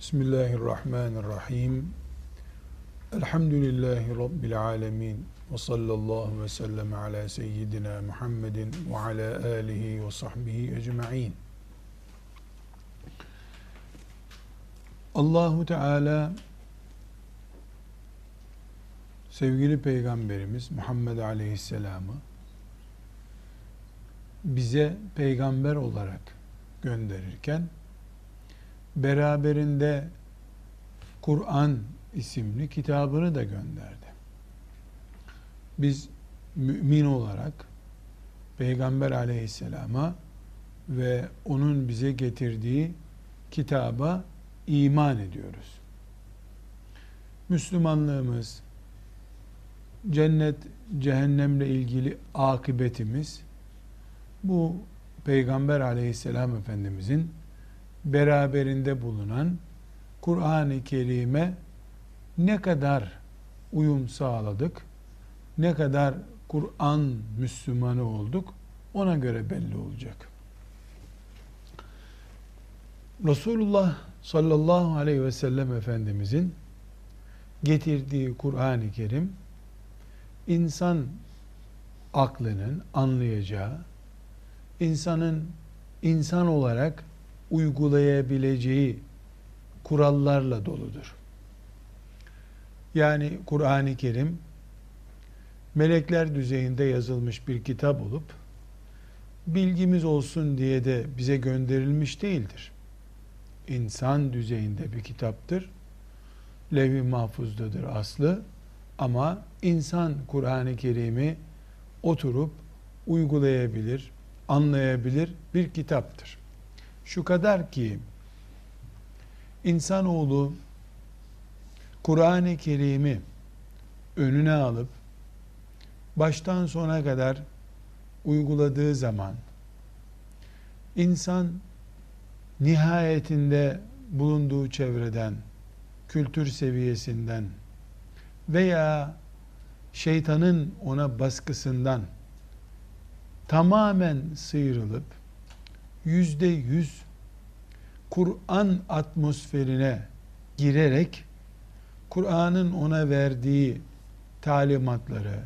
Bismillahirrahmanirrahim. Elhamdülillahi Rabbil alemin. Ve sallallahu ve sellem ala seyyidina Muhammedin ve ala alihi ve sahbihi ecma'in. Allahu Teala sevgili peygamberimiz Muhammed Aleyhisselam'ı bize peygamber olarak gönderirken beraberinde Kur'an isimli kitabını da gönderdi. Biz mümin olarak Peygamber aleyhisselama ve onun bize getirdiği kitaba iman ediyoruz. Müslümanlığımız, cennet, cehennemle ilgili akıbetimiz bu Peygamber aleyhisselam efendimizin beraberinde bulunan Kur'an-ı Kerim'e ne kadar uyum sağladık, ne kadar Kur'an Müslümanı olduk ona göre belli olacak. Resulullah sallallahu aleyhi ve sellem Efendimizin getirdiği Kur'an-ı Kerim insan aklının anlayacağı, insanın insan olarak uygulayabileceği kurallarla doludur. Yani Kur'an-ı Kerim melekler düzeyinde yazılmış bir kitap olup bilgimiz olsun diye de bize gönderilmiş değildir. İnsan düzeyinde bir kitaptır. Levi mahfuzdadır aslı ama insan Kur'an-ı Kerim'i oturup uygulayabilir, anlayabilir bir kitaptır. Şu kadar ki insanoğlu Kur'an-ı Kerim'i önüne alıp baştan sona kadar uyguladığı zaman insan nihayetinde bulunduğu çevreden, kültür seviyesinden veya şeytanın ona baskısından tamamen sıyrılıp yüzde yüz Kur'an atmosferine girerek Kur'an'ın ona verdiği talimatları,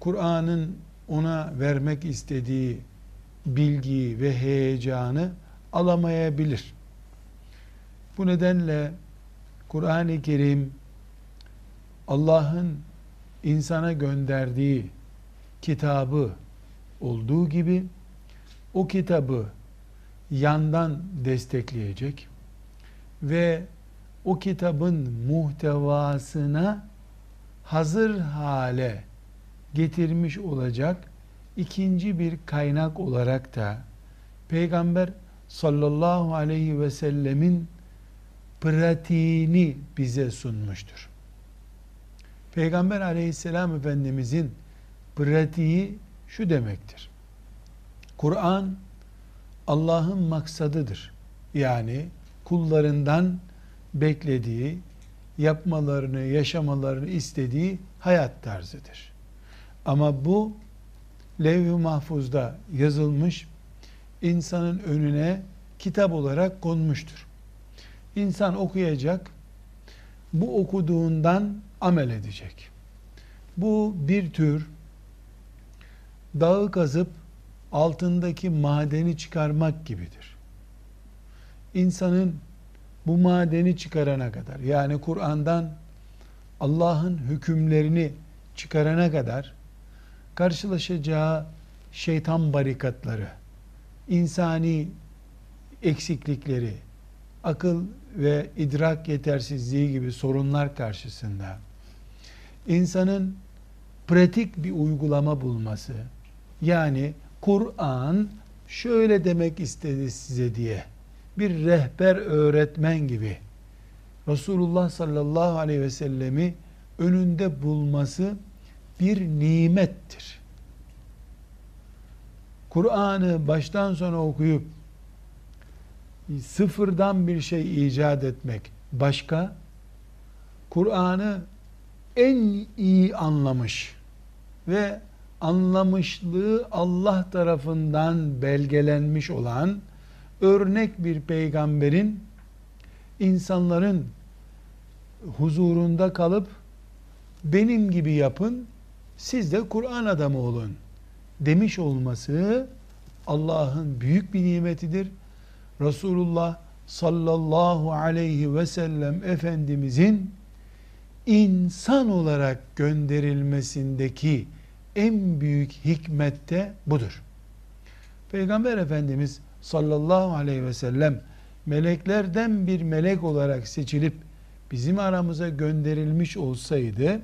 Kur'an'ın ona vermek istediği bilgiyi ve heyecanı alamayabilir. Bu nedenle Kur'an-ı Kerim Allah'ın insana gönderdiği kitabı olduğu gibi o kitabı yandan destekleyecek ve o kitabın muhtevasına hazır hale getirmiş olacak ikinci bir kaynak olarak da Peygamber sallallahu aleyhi ve sellemin pratiğini bize sunmuştur. Peygamber aleyhisselam efendimizin pratiği şu demektir. Kur'an Allah'ın maksadıdır. Yani kullarından beklediği, yapmalarını, yaşamalarını istediği hayat tarzıdır. Ama bu levh-i mahfuzda yazılmış, insanın önüne kitap olarak konmuştur. İnsan okuyacak, bu okuduğundan amel edecek. Bu bir tür dağı kazıp altındaki madeni çıkarmak gibidir. İnsanın bu madeni çıkarana kadar yani Kur'an'dan Allah'ın hükümlerini çıkarana kadar karşılaşacağı şeytan barikatları, insani eksiklikleri, akıl ve idrak yetersizliği gibi sorunlar karşısında insanın pratik bir uygulama bulması yani Kur'an şöyle demek istedi size diye bir rehber öğretmen gibi Resulullah sallallahu aleyhi ve sellemi önünde bulması bir nimettir. Kur'an'ı baştan sona okuyup sıfırdan bir şey icat etmek başka, Kur'an'ı en iyi anlamış ve anlamışlığı Allah tarafından belgelenmiş olan örnek bir peygamberin insanların huzurunda kalıp benim gibi yapın, siz de Kur'an adamı olun demiş olması Allah'ın büyük bir nimetidir. Resulullah sallallahu aleyhi ve sellem Efendimizin insan olarak gönderilmesindeki en büyük hikmette budur. Peygamber Efendimiz sallallahu aleyhi ve sellem meleklerden bir melek olarak seçilip bizim aramıza gönderilmiş olsaydı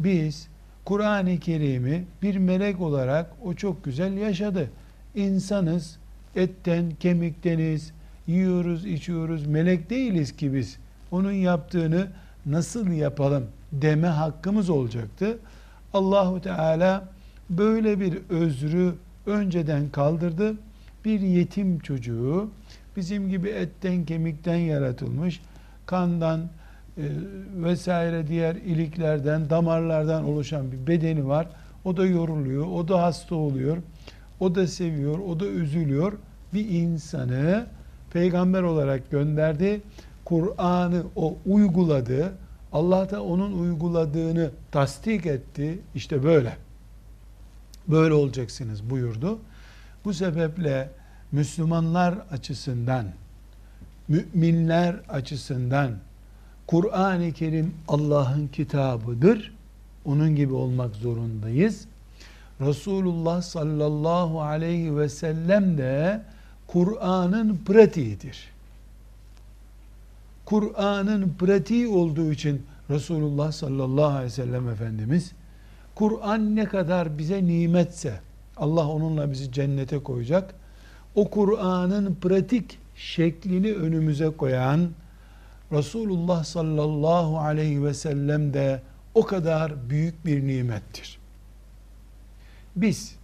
biz Kur'an-ı Kerim'i bir melek olarak o çok güzel yaşadı. İnsanız, etten, kemikteniz, yiyoruz, içiyoruz, melek değiliz ki biz. Onun yaptığını nasıl yapalım deme hakkımız olacaktı. Allahu Teala böyle bir özrü önceden kaldırdı. Bir yetim çocuğu bizim gibi etten kemikten yaratılmış, kandan e, vesaire diğer iliklerden, damarlardan oluşan bir bedeni var. O da yoruluyor, o da hasta oluyor, o da seviyor, o da üzülüyor. Bir insanı peygamber olarak gönderdi. Kur'an'ı o uyguladı. Allah da onun uyguladığını tasdik etti. İşte böyle. Böyle olacaksınız buyurdu. Bu sebeple Müslümanlar açısından, müminler açısından Kur'an-ı Kerim Allah'ın kitabıdır. Onun gibi olmak zorundayız. Resulullah sallallahu aleyhi ve sellem de Kur'an'ın pratiğidir. Kur'an'ın pratiği olduğu için Resulullah sallallahu aleyhi ve sellem Efendimiz Kur'an ne kadar bize nimetse Allah onunla bizi cennete koyacak. O Kur'an'ın pratik şeklini önümüze koyan Resulullah sallallahu aleyhi ve sellem de o kadar büyük bir nimettir. Biz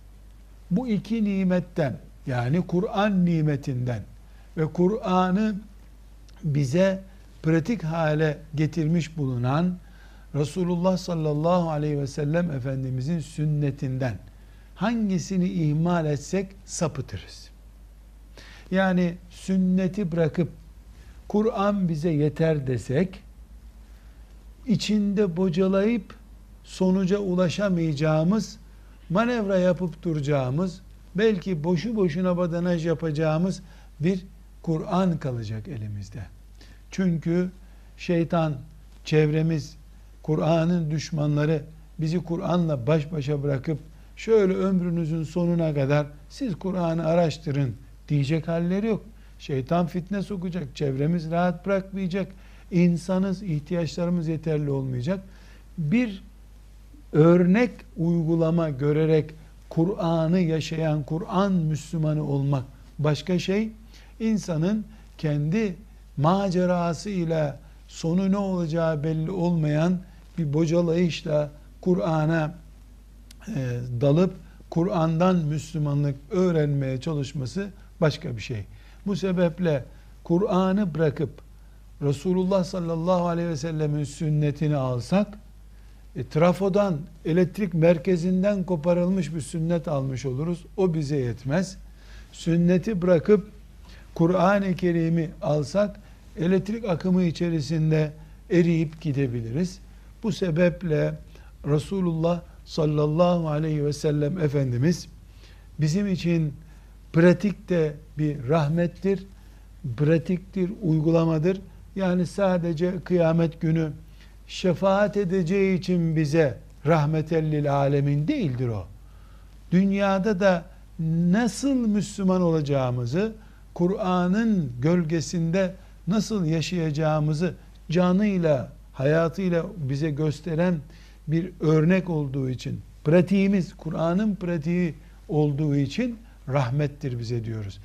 bu iki nimetten yani Kur'an nimetinden ve Kur'an'ı bize pratik hale getirmiş bulunan Resulullah sallallahu aleyhi ve sellem Efendimizin sünnetinden hangisini ihmal etsek sapıtırız. Yani sünneti bırakıp Kur'an bize yeter desek içinde bocalayıp sonuca ulaşamayacağımız manevra yapıp duracağımız belki boşu boşuna badanaj yapacağımız bir Kur'an kalacak elimizde. Çünkü şeytan, çevremiz, Kur'an'ın düşmanları bizi Kur'an'la baş başa bırakıp şöyle ömrünüzün sonuna kadar siz Kur'an'ı araştırın diyecek halleri yok. Şeytan fitne sokacak, çevremiz rahat bırakmayacak, insanız, ihtiyaçlarımız yeterli olmayacak. Bir örnek uygulama görerek Kur'an'ı yaşayan Kur'an Müslümanı olmak başka şey. İnsanın kendi macerası ile sonu ne olacağı belli olmayan bir bocalayışla Kur'an'a e, dalıp Kur'an'dan Müslümanlık öğrenmeye çalışması başka bir şey. Bu sebeple Kur'an'ı bırakıp Resulullah sallallahu aleyhi ve sellemin sünnetini alsak e, trafodan, elektrik merkezinden koparılmış bir sünnet almış oluruz. O bize yetmez. Sünneti bırakıp Kur'an-ı Kerim'i alsak elektrik akımı içerisinde eriyip gidebiliriz. Bu sebeple Resulullah sallallahu aleyhi ve sellem Efendimiz bizim için pratikte bir rahmettir, pratiktir, uygulamadır. Yani sadece kıyamet günü şefaat edeceği için bize rahmetellil alemin değildir o. Dünyada da nasıl Müslüman olacağımızı, Kur'an'ın gölgesinde nasıl yaşayacağımızı canıyla, hayatıyla bize gösteren bir örnek olduğu için, pratiğimiz Kur'an'ın pratiği olduğu için rahmettir bize diyoruz.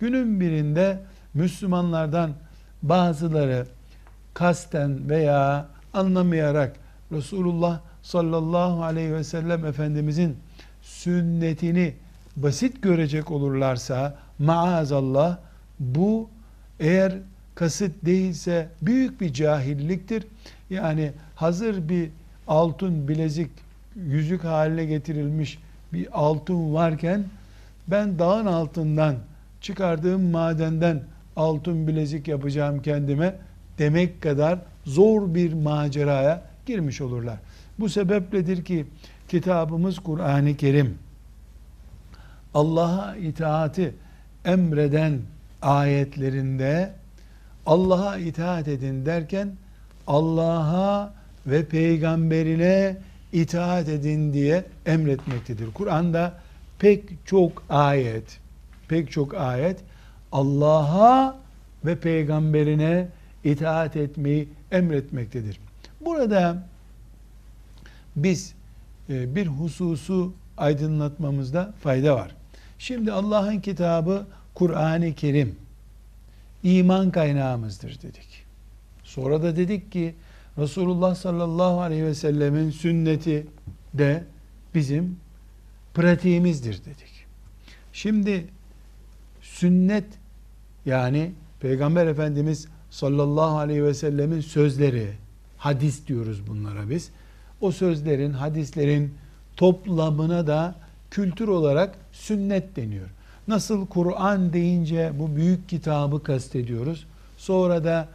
Günün birinde Müslümanlardan bazıları kasten veya anlamayarak Resulullah sallallahu aleyhi ve sellem Efendimizin sünnetini basit görecek olurlarsa maazallah bu eğer kasıt değilse büyük bir cahilliktir. Yani hazır bir altın bilezik yüzük haline getirilmiş bir altın varken ben dağın altından çıkardığım madenden altın bilezik yapacağım kendime demek kadar zor bir maceraya girmiş olurlar. Bu sebepledir ki kitabımız Kur'an-ı Kerim Allah'a itaati emreden ayetlerinde Allah'a itaat edin derken Allah'a ve peygamberine itaat edin diye emretmektedir. Kur'an'da pek çok ayet, pek çok ayet Allah'a ve peygamberine itaat etmeyi emretmektedir. Burada biz e, bir hususu aydınlatmamızda fayda var. Şimdi Allah'ın kitabı Kur'an-ı Kerim iman kaynağımızdır dedik. Sonra da dedik ki Resulullah sallallahu aleyhi ve sellemin sünneti de bizim pratiğimizdir dedik. Şimdi sünnet yani Peygamber Efendimiz sallallahu aleyhi ve sellemin sözleri, hadis diyoruz bunlara biz. O sözlerin, hadislerin toplamına da kültür olarak sünnet deniyor. Nasıl Kur'an deyince bu büyük kitabı kastediyoruz. Sonra da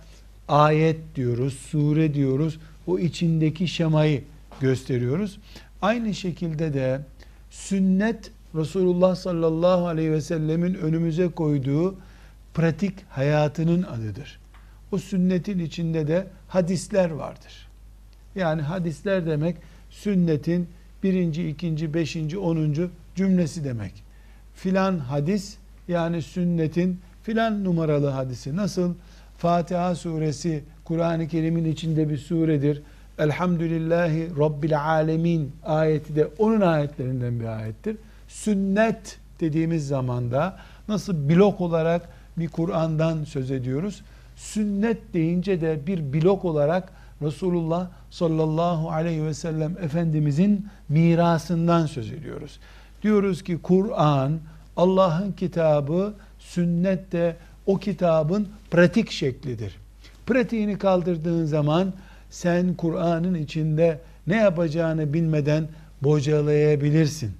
ayet diyoruz, sure diyoruz. O içindeki şemayı gösteriyoruz. Aynı şekilde de sünnet Resulullah sallallahu aleyhi ve sellemin önümüze koyduğu pratik hayatının adıdır. O sünnetin içinde de hadisler vardır. Yani hadisler demek sünnetin birinci, ikinci, beşinci, onuncu cümlesi demek. Filan hadis yani sünnetin filan numaralı hadisi. Nasıl? Fatiha suresi Kur'an-ı Kerim'in içinde bir suredir. Elhamdülillahi Rabbil Alemin ayeti de onun ayetlerinden bir ayettir. Sünnet dediğimiz zamanda nasıl blok olarak bir Kur'an'dan söz ediyoruz. Sünnet deyince de bir blok olarak Resulullah sallallahu aleyhi ve sellem Efendimizin mirasından söz ediyoruz. Diyoruz ki Kur'an Allah'ın kitabı, sünnet de o kitabın pratik şeklidir. Pratiğini kaldırdığın zaman sen Kur'an'ın içinde ne yapacağını bilmeden bocalayabilirsin.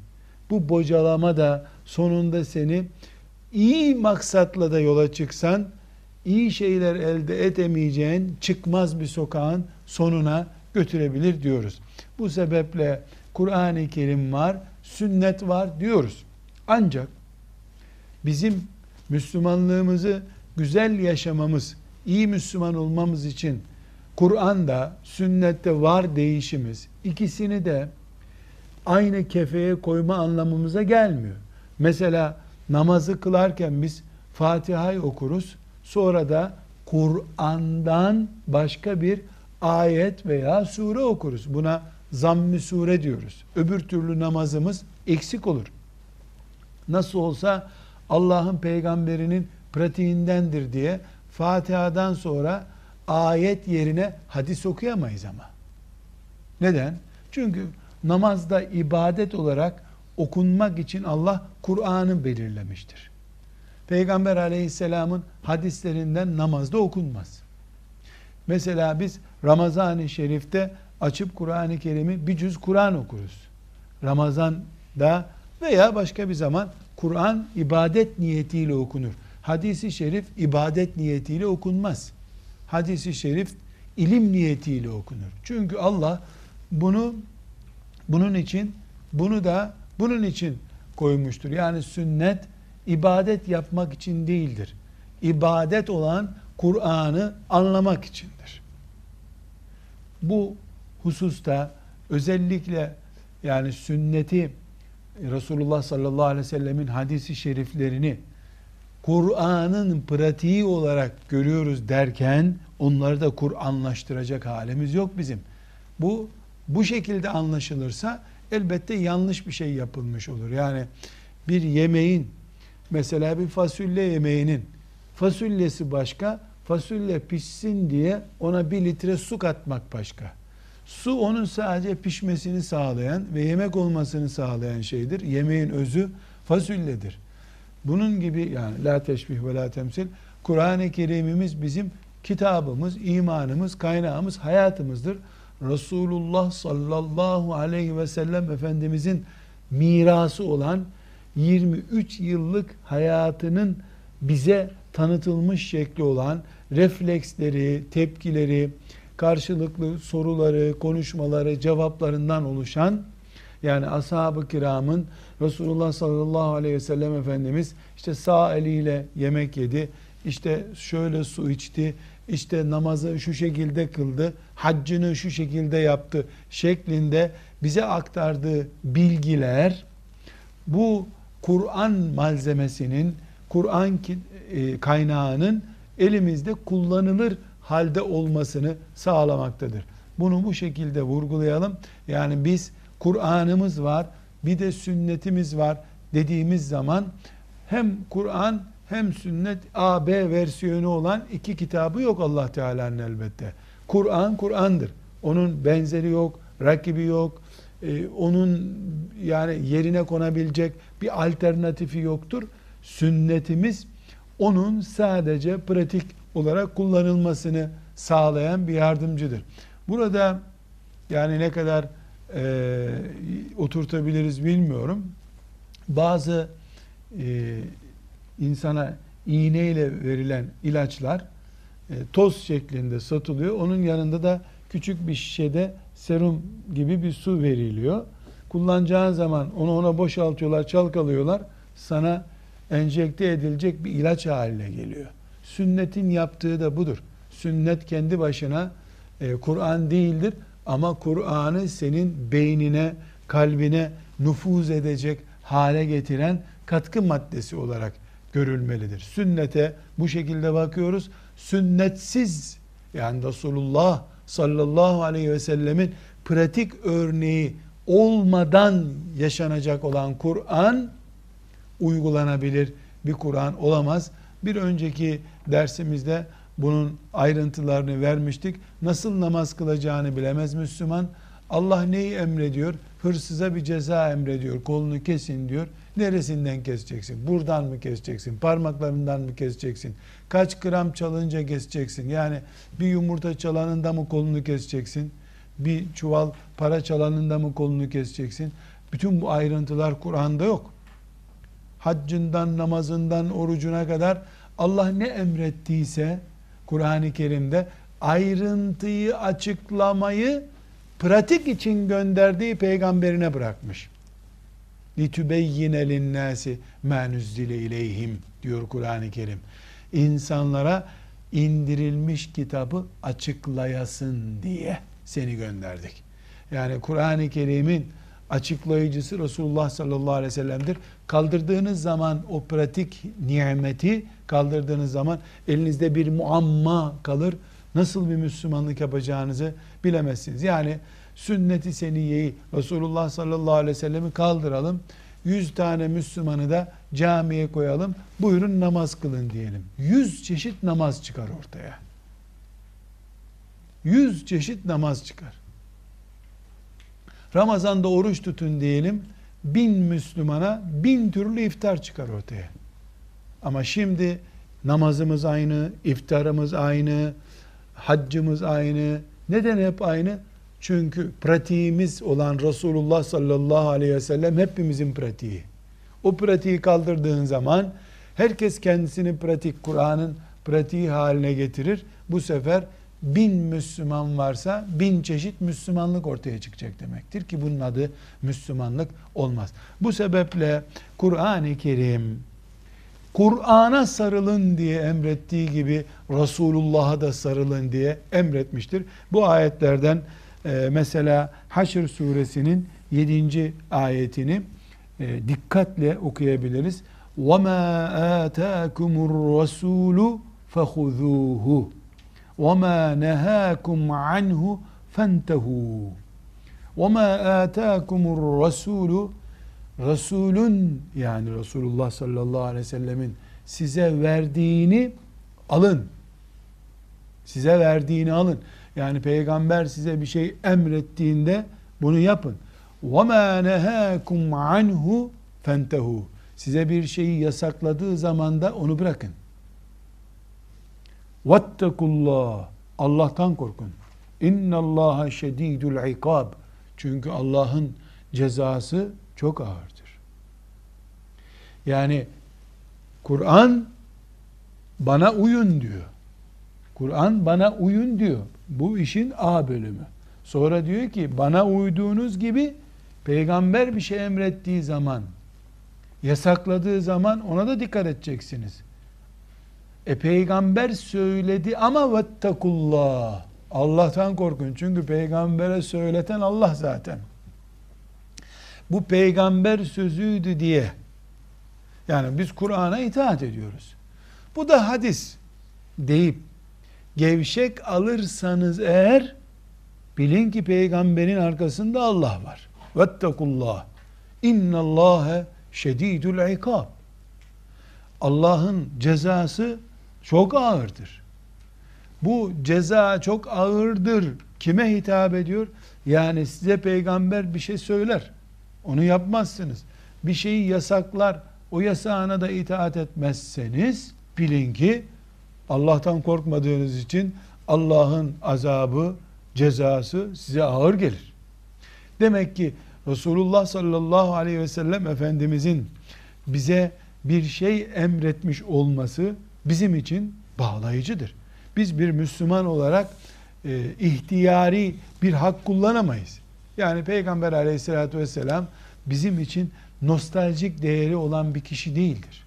Bu bocalama da sonunda seni iyi maksatla da yola çıksan iyi şeyler elde edemeyeceğin çıkmaz bir sokağın sonuna götürebilir diyoruz. Bu sebeple Kur'an-ı Kerim var, sünnet var diyoruz. Ancak bizim Müslümanlığımızı güzel yaşamamız, iyi Müslüman olmamız için Kur'an'da, sünnette var değişimiz. ikisini de aynı kefeye koyma anlamımıza gelmiyor. Mesela namazı kılarken biz Fatiha'yı okuruz. Sonra da Kur'an'dan başka bir ayet veya sure okuruz. Buna zamm-ı sure diyoruz. Öbür türlü namazımız eksik olur. Nasıl olsa Allah'ın peygamberinin pratiğindendir diye Fatiha'dan sonra ayet yerine hadis okuyamayız ama. Neden? Çünkü namazda ibadet olarak okunmak için Allah Kur'an'ı belirlemiştir. Peygamber aleyhisselamın hadislerinden namazda okunmaz. Mesela biz Ramazan-ı Şerif'te açıp Kur'an-ı Kerim'i bir cüz Kur'an okuruz. Ramazan'da veya başka bir zaman Kur'an ibadet niyetiyle okunur. Hadisi şerif ibadet niyetiyle okunmaz. Hadisi şerif ilim niyetiyle okunur. Çünkü Allah bunu bunun için bunu da bunun için koymuştur. Yani sünnet ibadet yapmak için değildir. İbadet olan Kur'an'ı anlamak içindir. Bu hususta özellikle yani sünneti Resulullah sallallahu aleyhi ve sellemin hadisi şeriflerini Kur'an'ın pratiği olarak görüyoruz derken onları da Kur'anlaştıracak halimiz yok bizim. Bu bu şekilde anlaşılırsa elbette yanlış bir şey yapılmış olur. Yani bir yemeğin mesela bir fasulye yemeğinin fasulyesi başka, fasulye pişsin diye ona bir litre su katmak başka. Su onun sadece pişmesini sağlayan ve yemek olmasını sağlayan şeydir. Yemeğin özü fasulyedir. Bunun gibi yani la teşbih ve la temsil Kur'an-ı Kerim'imiz bizim kitabımız, imanımız, kaynağımız, hayatımızdır. Resulullah sallallahu aleyhi ve sellem Efendimizin mirası olan 23 yıllık hayatının bize tanıtılmış şekli olan refleksleri, tepkileri, karşılıklı soruları, konuşmaları, cevaplarından oluşan yani ashab-ı kiramın Resulullah sallallahu aleyhi ve sellem Efendimiz işte sağ eliyle yemek yedi, işte şöyle su içti, işte namazı şu şekilde kıldı, haccını şu şekilde yaptı şeklinde bize aktardığı bilgiler bu Kur'an malzemesinin, Kur'an e, kaynağının elimizde kullanılır halde olmasını sağlamaktadır. Bunu bu şekilde vurgulayalım. Yani biz Kur'an'ımız var, bir de sünnetimiz var dediğimiz zaman hem Kur'an hem sünnet A, B versiyonu olan iki kitabı yok Allah Teala'nın elbette. Kur'an Kur'an'dır. Onun benzeri yok, rakibi yok. Ee, onun yani yerine konabilecek bir alternatifi yoktur. Sünnetimiz onun sadece pratik olarak kullanılmasını sağlayan bir yardımcıdır. Burada yani ne kadar e, oturtabiliriz bilmiyorum. Bazı e, insana iğneyle verilen ilaçlar e, toz şeklinde satılıyor. Onun yanında da küçük bir şişede serum gibi bir su veriliyor. Kullanacağın zaman onu ona boşaltıyorlar, çalkalıyorlar. Sana enjekte edilecek bir ilaç haline geliyor. Sünnetin yaptığı da budur. Sünnet kendi başına e, Kur'an değildir ama Kur'an'ı senin beynine, kalbine nüfuz edecek hale getiren katkı maddesi olarak görülmelidir. Sünnete bu şekilde bakıyoruz. Sünnetsiz yani Resulullah sallallahu aleyhi ve sellemin pratik örneği olmadan yaşanacak olan Kur'an uygulanabilir bir Kur'an olamaz. Bir önceki dersimizde bunun ayrıntılarını vermiştik. Nasıl namaz kılacağını bilemez Müslüman. Allah neyi emrediyor? Hırsıza bir ceza emrediyor. Kolunu kesin diyor. Neresinden keseceksin? Buradan mı keseceksin? Parmaklarından mı keseceksin? Kaç gram çalınca keseceksin? Yani bir yumurta çalanında mı kolunu keseceksin? Bir çuval para çalanında mı kolunu keseceksin? Bütün bu ayrıntılar Kur'an'da yok Haccından, namazından, orucuna kadar Allah ne emrettiyse Kur'an-ı Kerim'de ayrıntıyı açıklamayı pratik için gönderdiği peygamberine bırakmış. لِتُبَيِّنَ لِلنَّاسِ مَا نُزِّلَ اِلَيْهِمْ diyor Kur'an-ı Kerim. İnsanlara indirilmiş kitabı açıklayasın diye seni gönderdik. Yani Kur'an-ı Kerim'in açıklayıcısı Resulullah sallallahu aleyhi ve sellem'dir. Kaldırdığınız zaman o pratik nimeti kaldırdığınız zaman elinizde bir muamma kalır. Nasıl bir Müslümanlık yapacağınızı bilemezsiniz. Yani sünneti seniyeyi Resulullah sallallahu aleyhi ve sellemi kaldıralım. Yüz tane Müslümanı da camiye koyalım. Buyurun namaz kılın diyelim. Yüz çeşit namaz çıkar ortaya. Yüz çeşit namaz çıkar. Ramazan'da oruç tutun diyelim. Bin Müslümana bin türlü iftar çıkar ortaya. Ama şimdi namazımız aynı, iftarımız aynı, haccımız aynı. Neden hep aynı? Çünkü pratiğimiz olan Resulullah sallallahu aleyhi ve sellem hepimizin pratiği. O pratiği kaldırdığın zaman herkes kendisini pratik, Kur'an'ın pratiği haline getirir. Bu sefer bin Müslüman varsa bin çeşit Müslümanlık ortaya çıkacak demektir ki bunun adı Müslümanlık olmaz. Bu sebeple Kur'an-ı Kerim Kur'an'a sarılın diye emrettiği gibi Resulullah'a da sarılın diye emretmiştir. Bu ayetlerden e, mesela Haşr suresinin 7. ayetini e, dikkatle okuyabiliriz. وَمَا آتَاكُمُ الرَّسُولُ فَخُذُوهُ وَمَا نَهَاكُمْ عَنْهُ فَانْتَهُوا وَمَا آتَاكُمُ الرَّسُولُ Resulün yani Resulullah sallallahu aleyhi ve sellemin size verdiğini alın. Size verdiğini alın. Yani peygamber size bir şey emrettiğinde bunu yapın. وَمَا نَهَاكُمْ عَنْهُ فَانْتَهُ Size bir şeyi yasakladığı zaman da onu bırakın. Vettekullah. Allah'tan korkun. İnna Allaha şedidul ikab. Çünkü Allah'ın cezası çok ağırdır. Yani Kur'an bana uyun diyor. Kur'an bana uyun diyor. Bu işin A bölümü. Sonra diyor ki bana uyduğunuz gibi peygamber bir şey emrettiği zaman yasakladığı zaman ona da dikkat edeceksiniz. E peygamber söyledi ama vettakullah. Allah'tan korkun. Çünkü peygambere söyleten Allah zaten. Bu peygamber sözüydü diye. Yani biz Kur'an'a itaat ediyoruz. Bu da hadis deyip gevşek alırsanız eğer bilin ki peygamberin arkasında Allah var. Vettakullah. İnnallâhe şedîdül ikab. Allah'ın cezası çok ağırdır. Bu ceza çok ağırdır. Kime hitap ediyor? Yani size peygamber bir şey söyler. Onu yapmazsınız. Bir şeyi yasaklar. O yasağına da itaat etmezseniz bilin ki Allah'tan korkmadığınız için Allah'ın azabı, cezası size ağır gelir. Demek ki Resulullah sallallahu aleyhi ve sellem Efendimizin bize bir şey emretmiş olması bizim için bağlayıcıdır. Biz bir Müslüman olarak e, ihtiyari bir hak kullanamayız. Yani Peygamber aleyhissalatü vesselam bizim için nostaljik değeri olan bir kişi değildir.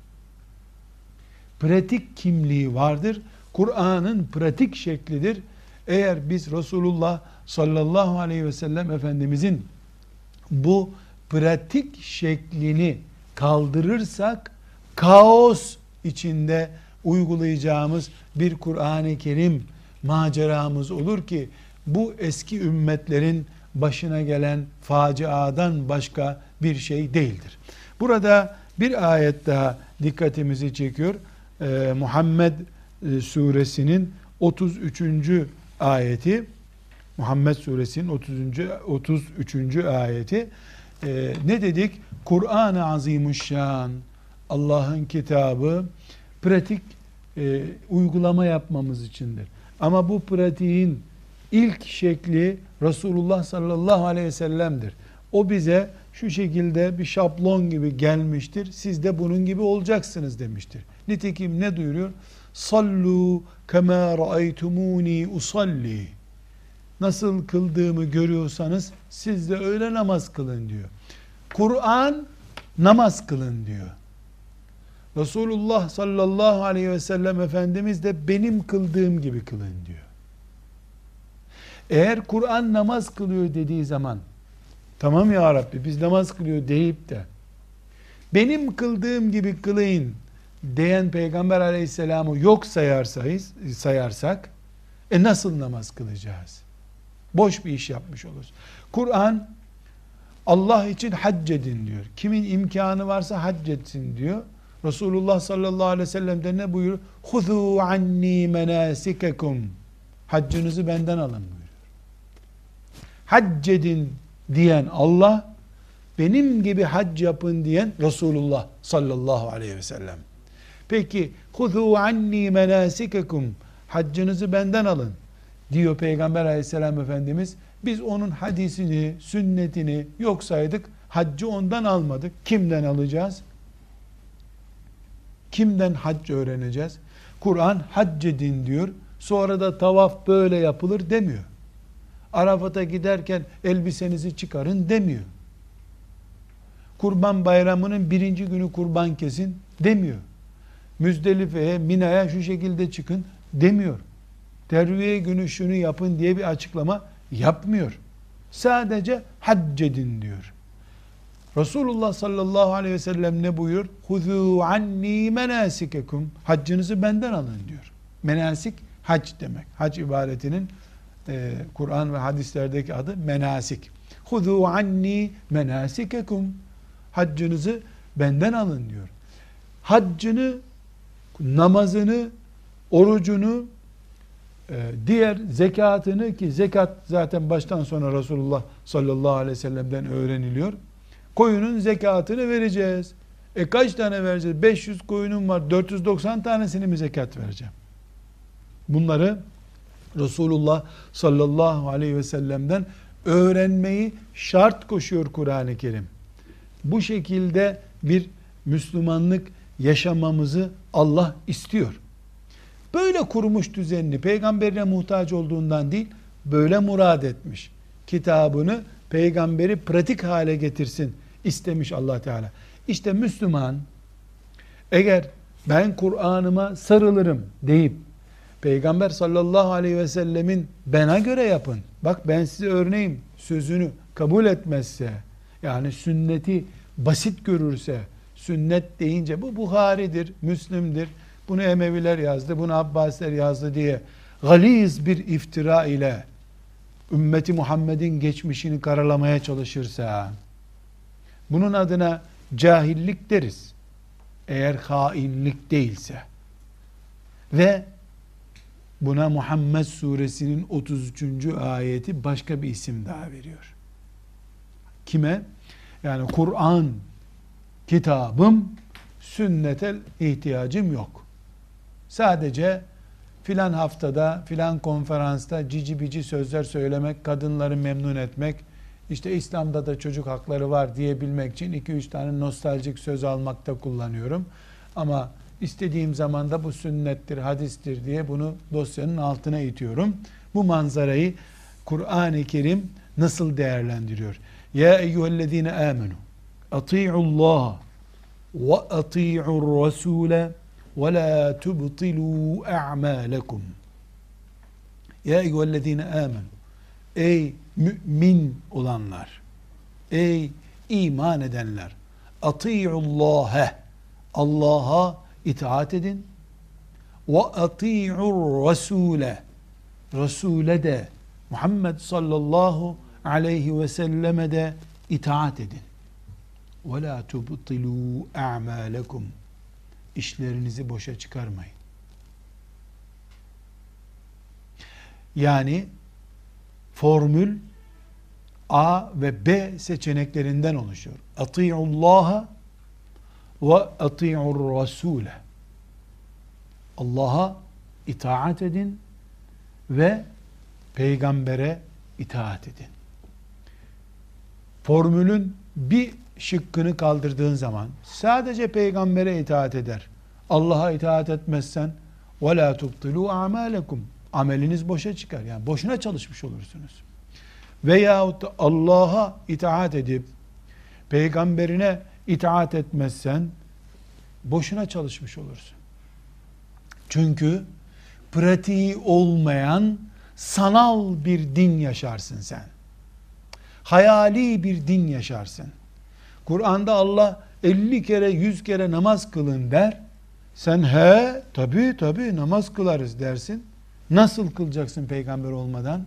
Pratik kimliği vardır. Kur'an'ın pratik şeklidir. Eğer biz Resulullah sallallahu aleyhi ve sellem Efendimizin bu pratik şeklini kaldırırsak kaos içinde uygulayacağımız bir Kur'an-ı Kerim maceramız olur ki bu eski ümmetlerin başına gelen faciadan başka bir şey değildir. Burada bir ayet daha dikkatimizi çekiyor. Ee, Muhammed e, suresinin 33. ayeti Muhammed suresinin 30. 33. ayeti ee, ne dedik? Kur'an-ı Azimuşşan Allah'ın kitabı pratik e, uygulama yapmamız içindir. Ama bu pratiğin ilk şekli Resulullah sallallahu aleyhi ve sellem'dir. O bize şu şekilde bir şablon gibi gelmiştir. Siz de bunun gibi olacaksınız demiştir. Nitekim ne duyuruyor? Sallu kema raaytumuni usalli. Nasıl kıldığımı görüyorsanız siz de öyle namaz kılın diyor. Kur'an namaz kılın diyor. Resulullah sallallahu aleyhi ve sellem Efendimiz de benim kıldığım gibi kılın diyor. Eğer Kur'an namaz kılıyor dediği zaman tamam ya Rabbi biz namaz kılıyor deyip de benim kıldığım gibi kılayın diyen Peygamber aleyhisselamı yok sayarsayız, sayarsak e nasıl namaz kılacağız? Boş bir iş yapmış oluruz. Kur'an Allah için hac diyor. Kimin imkanı varsa hac etsin diyor. Resulullah sallallahu aleyhi ve sellem de ne buyuruyor? Huzu anni menasikekum. Haccınızı benden alın buyuruyor. Hac edin diyen Allah, benim gibi hac yapın diyen Resulullah sallallahu aleyhi ve sellem. Peki, huzu anni menasikekum. Haccınızı benden alın diyor Peygamber aleyhisselam Efendimiz. Biz onun hadisini, sünnetini yok saydık. Haccı ondan almadık. Kimden alacağız? Kimden hac öğreneceğiz? Kur'an hac edin diyor. Sonra da tavaf böyle yapılır demiyor. Arafat'a giderken elbisenizi çıkarın demiyor. Kurban bayramının birinci günü kurban kesin demiyor. Müzdelife'ye, Mina'ya şu şekilde çıkın demiyor. Terviye günü şunu yapın diye bir açıklama yapmıyor. Sadece hac edin diyor. Resulullah sallallahu aleyhi ve sellem ne buyur? Huzu anni menasikekum. Haccınızı benden alın diyor. Menasik hac demek. Hac ibaretinin e, Kur'an ve hadislerdeki adı menasik. Huzu anni menasikekum. Haccınızı benden alın diyor. Haccını, namazını, orucunu, e, diğer zekatını ki zekat zaten baştan sona Resulullah sallallahu aleyhi ve sellem'den öğreniliyor koyunun zekatını vereceğiz. E kaç tane vereceğiz? 500 koyunum var. 490 tanesini mi zekat vereceğim? Bunları Resulullah sallallahu aleyhi ve sellem'den öğrenmeyi şart koşuyor Kur'an-ı Kerim. Bu şekilde bir Müslümanlık yaşamamızı Allah istiyor. Böyle kurmuş düzenini peygamberine muhtaç olduğundan değil, böyle murad etmiş. Kitabını peygamberi pratik hale getirsin istemiş Allah Teala. İşte Müslüman eğer ben Kur'an'ıma sarılırım deyip Peygamber sallallahu aleyhi ve sellemin bana göre yapın. Bak ben size örneğim sözünü kabul etmezse yani sünneti basit görürse sünnet deyince bu Buhari'dir, Müslim'dir. Bunu Emeviler yazdı, bunu Abbasiler yazdı diye galiz bir iftira ile ümmeti Muhammed'in geçmişini karalamaya çalışırsa bunun adına cahillik deriz. Eğer hainlik değilse ve buna Muhammed suresinin 33. ayeti başka bir isim daha veriyor. Kime? Yani Kur'an kitabım sünnete ihtiyacım yok. Sadece filan haftada filan konferansta cici bici sözler söylemek, kadınları memnun etmek, işte İslam'da da çocuk hakları var diyebilmek için 2-3 tane nostaljik söz almakta kullanıyorum. Ama istediğim zaman da bu sünnettir, hadistir diye bunu dosyanın altına itiyorum. Bu manzarayı Kur'an-ı Kerim nasıl değerlendiriyor? Ya eyyühellezine amenu ati'ullaha ve ati'ur rasule ve la tubtilu a'malekum. Ya eyyühellezine amenu Ey mümin olanlar, ey iman edenler, ati'ullâhe, Allah'a itaat edin, ve ati'ur rasûle, Resul'e de, Muhammed sallallahu aleyhi ve selleme de itaat edin. Ve la tubtilû a'mâlekum, işlerinizi boşa çıkarmayın. Yani formül A ve B seçeneklerinden oluşuyor. Ati'ullaha ve ati'ur rasule. Allah'a itaat edin ve peygambere itaat edin. Formülün bir şıkkını kaldırdığın zaman sadece peygambere itaat eder. Allah'a itaat etmezsen la tubtilu a'malekum ameliniz boşa çıkar. Yani boşuna çalışmış olursunuz. Veyahut Allah'a itaat edip peygamberine itaat etmezsen boşuna çalışmış olursun. Çünkü pratiği olmayan sanal bir din yaşarsın sen. Hayali bir din yaşarsın. Kur'an'da Allah 50 kere 100 kere namaz kılın der. Sen he tabi tabi namaz kılarız dersin. Nasıl kılacaksın peygamber olmadan?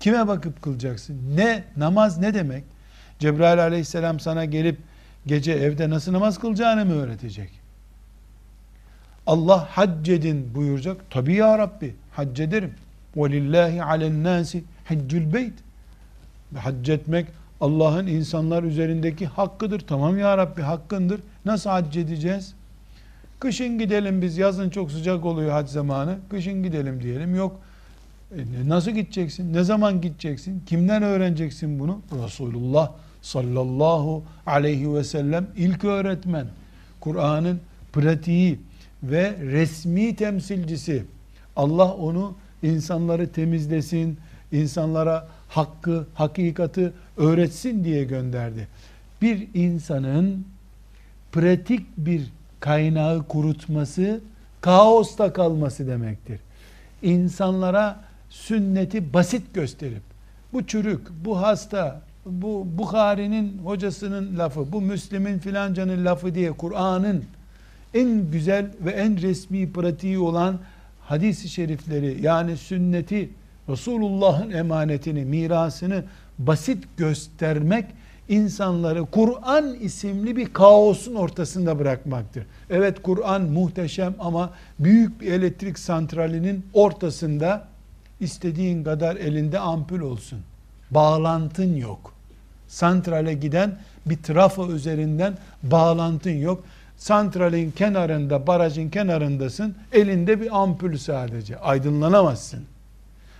Kime bakıp kılacaksın? Ne namaz ne demek? Cebrail aleyhisselam sana gelip gece evde nasıl namaz kılacağını mı öğretecek? Allah hac edin buyuracak. Tabi ya Rabbi hac ederim. وَلِلَّهِ عَلَى النَّاسِ حَجُّ الْبَيْتِ Hac etmek Allah'ın insanlar üzerindeki hakkıdır. Tamam ya Rabbi hakkındır. Nasıl hac edeceğiz? Kışın gidelim biz yazın çok sıcak oluyor hac zamanı. Kışın gidelim diyelim. Yok e, nasıl gideceksin? Ne zaman gideceksin? Kimden öğreneceksin bunu? Resulullah sallallahu aleyhi ve sellem ilk öğretmen. Kur'an'ın pratiği ve resmi temsilcisi. Allah onu insanları temizlesin, insanlara hakkı, hakikati öğretsin diye gönderdi. Bir insanın pratik bir kaynağı kurutması, kaosta kalması demektir. İnsanlara sünneti basit gösterip, bu çürük, bu hasta, bu Bukhari'nin hocasının lafı, bu Müslim'in filancanın lafı diye Kur'an'ın en güzel ve en resmi pratiği olan hadis-i şerifleri yani sünneti, Resulullah'ın emanetini, mirasını basit göstermek insanları Kur'an isimli bir kaosun ortasında bırakmaktır. Evet Kur'an muhteşem ama büyük bir elektrik santralinin ortasında istediğin kadar elinde ampul olsun. Bağlantın yok. Santrale giden bir trafo üzerinden bağlantın yok. Santralin kenarında, barajın kenarındasın. Elinde bir ampul sadece. Aydınlanamazsın.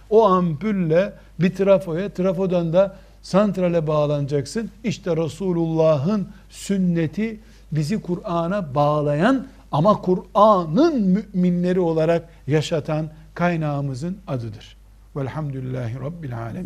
O ampulle bir trafoya, trafodan da santrale bağlanacaksın. İşte Resulullah'ın sünneti bizi Kur'an'a bağlayan Ama Kur'an'ın müminleri olarak yaşatan kaynağımızın adıdır. Velhamdülillahi Rabbil Alemin.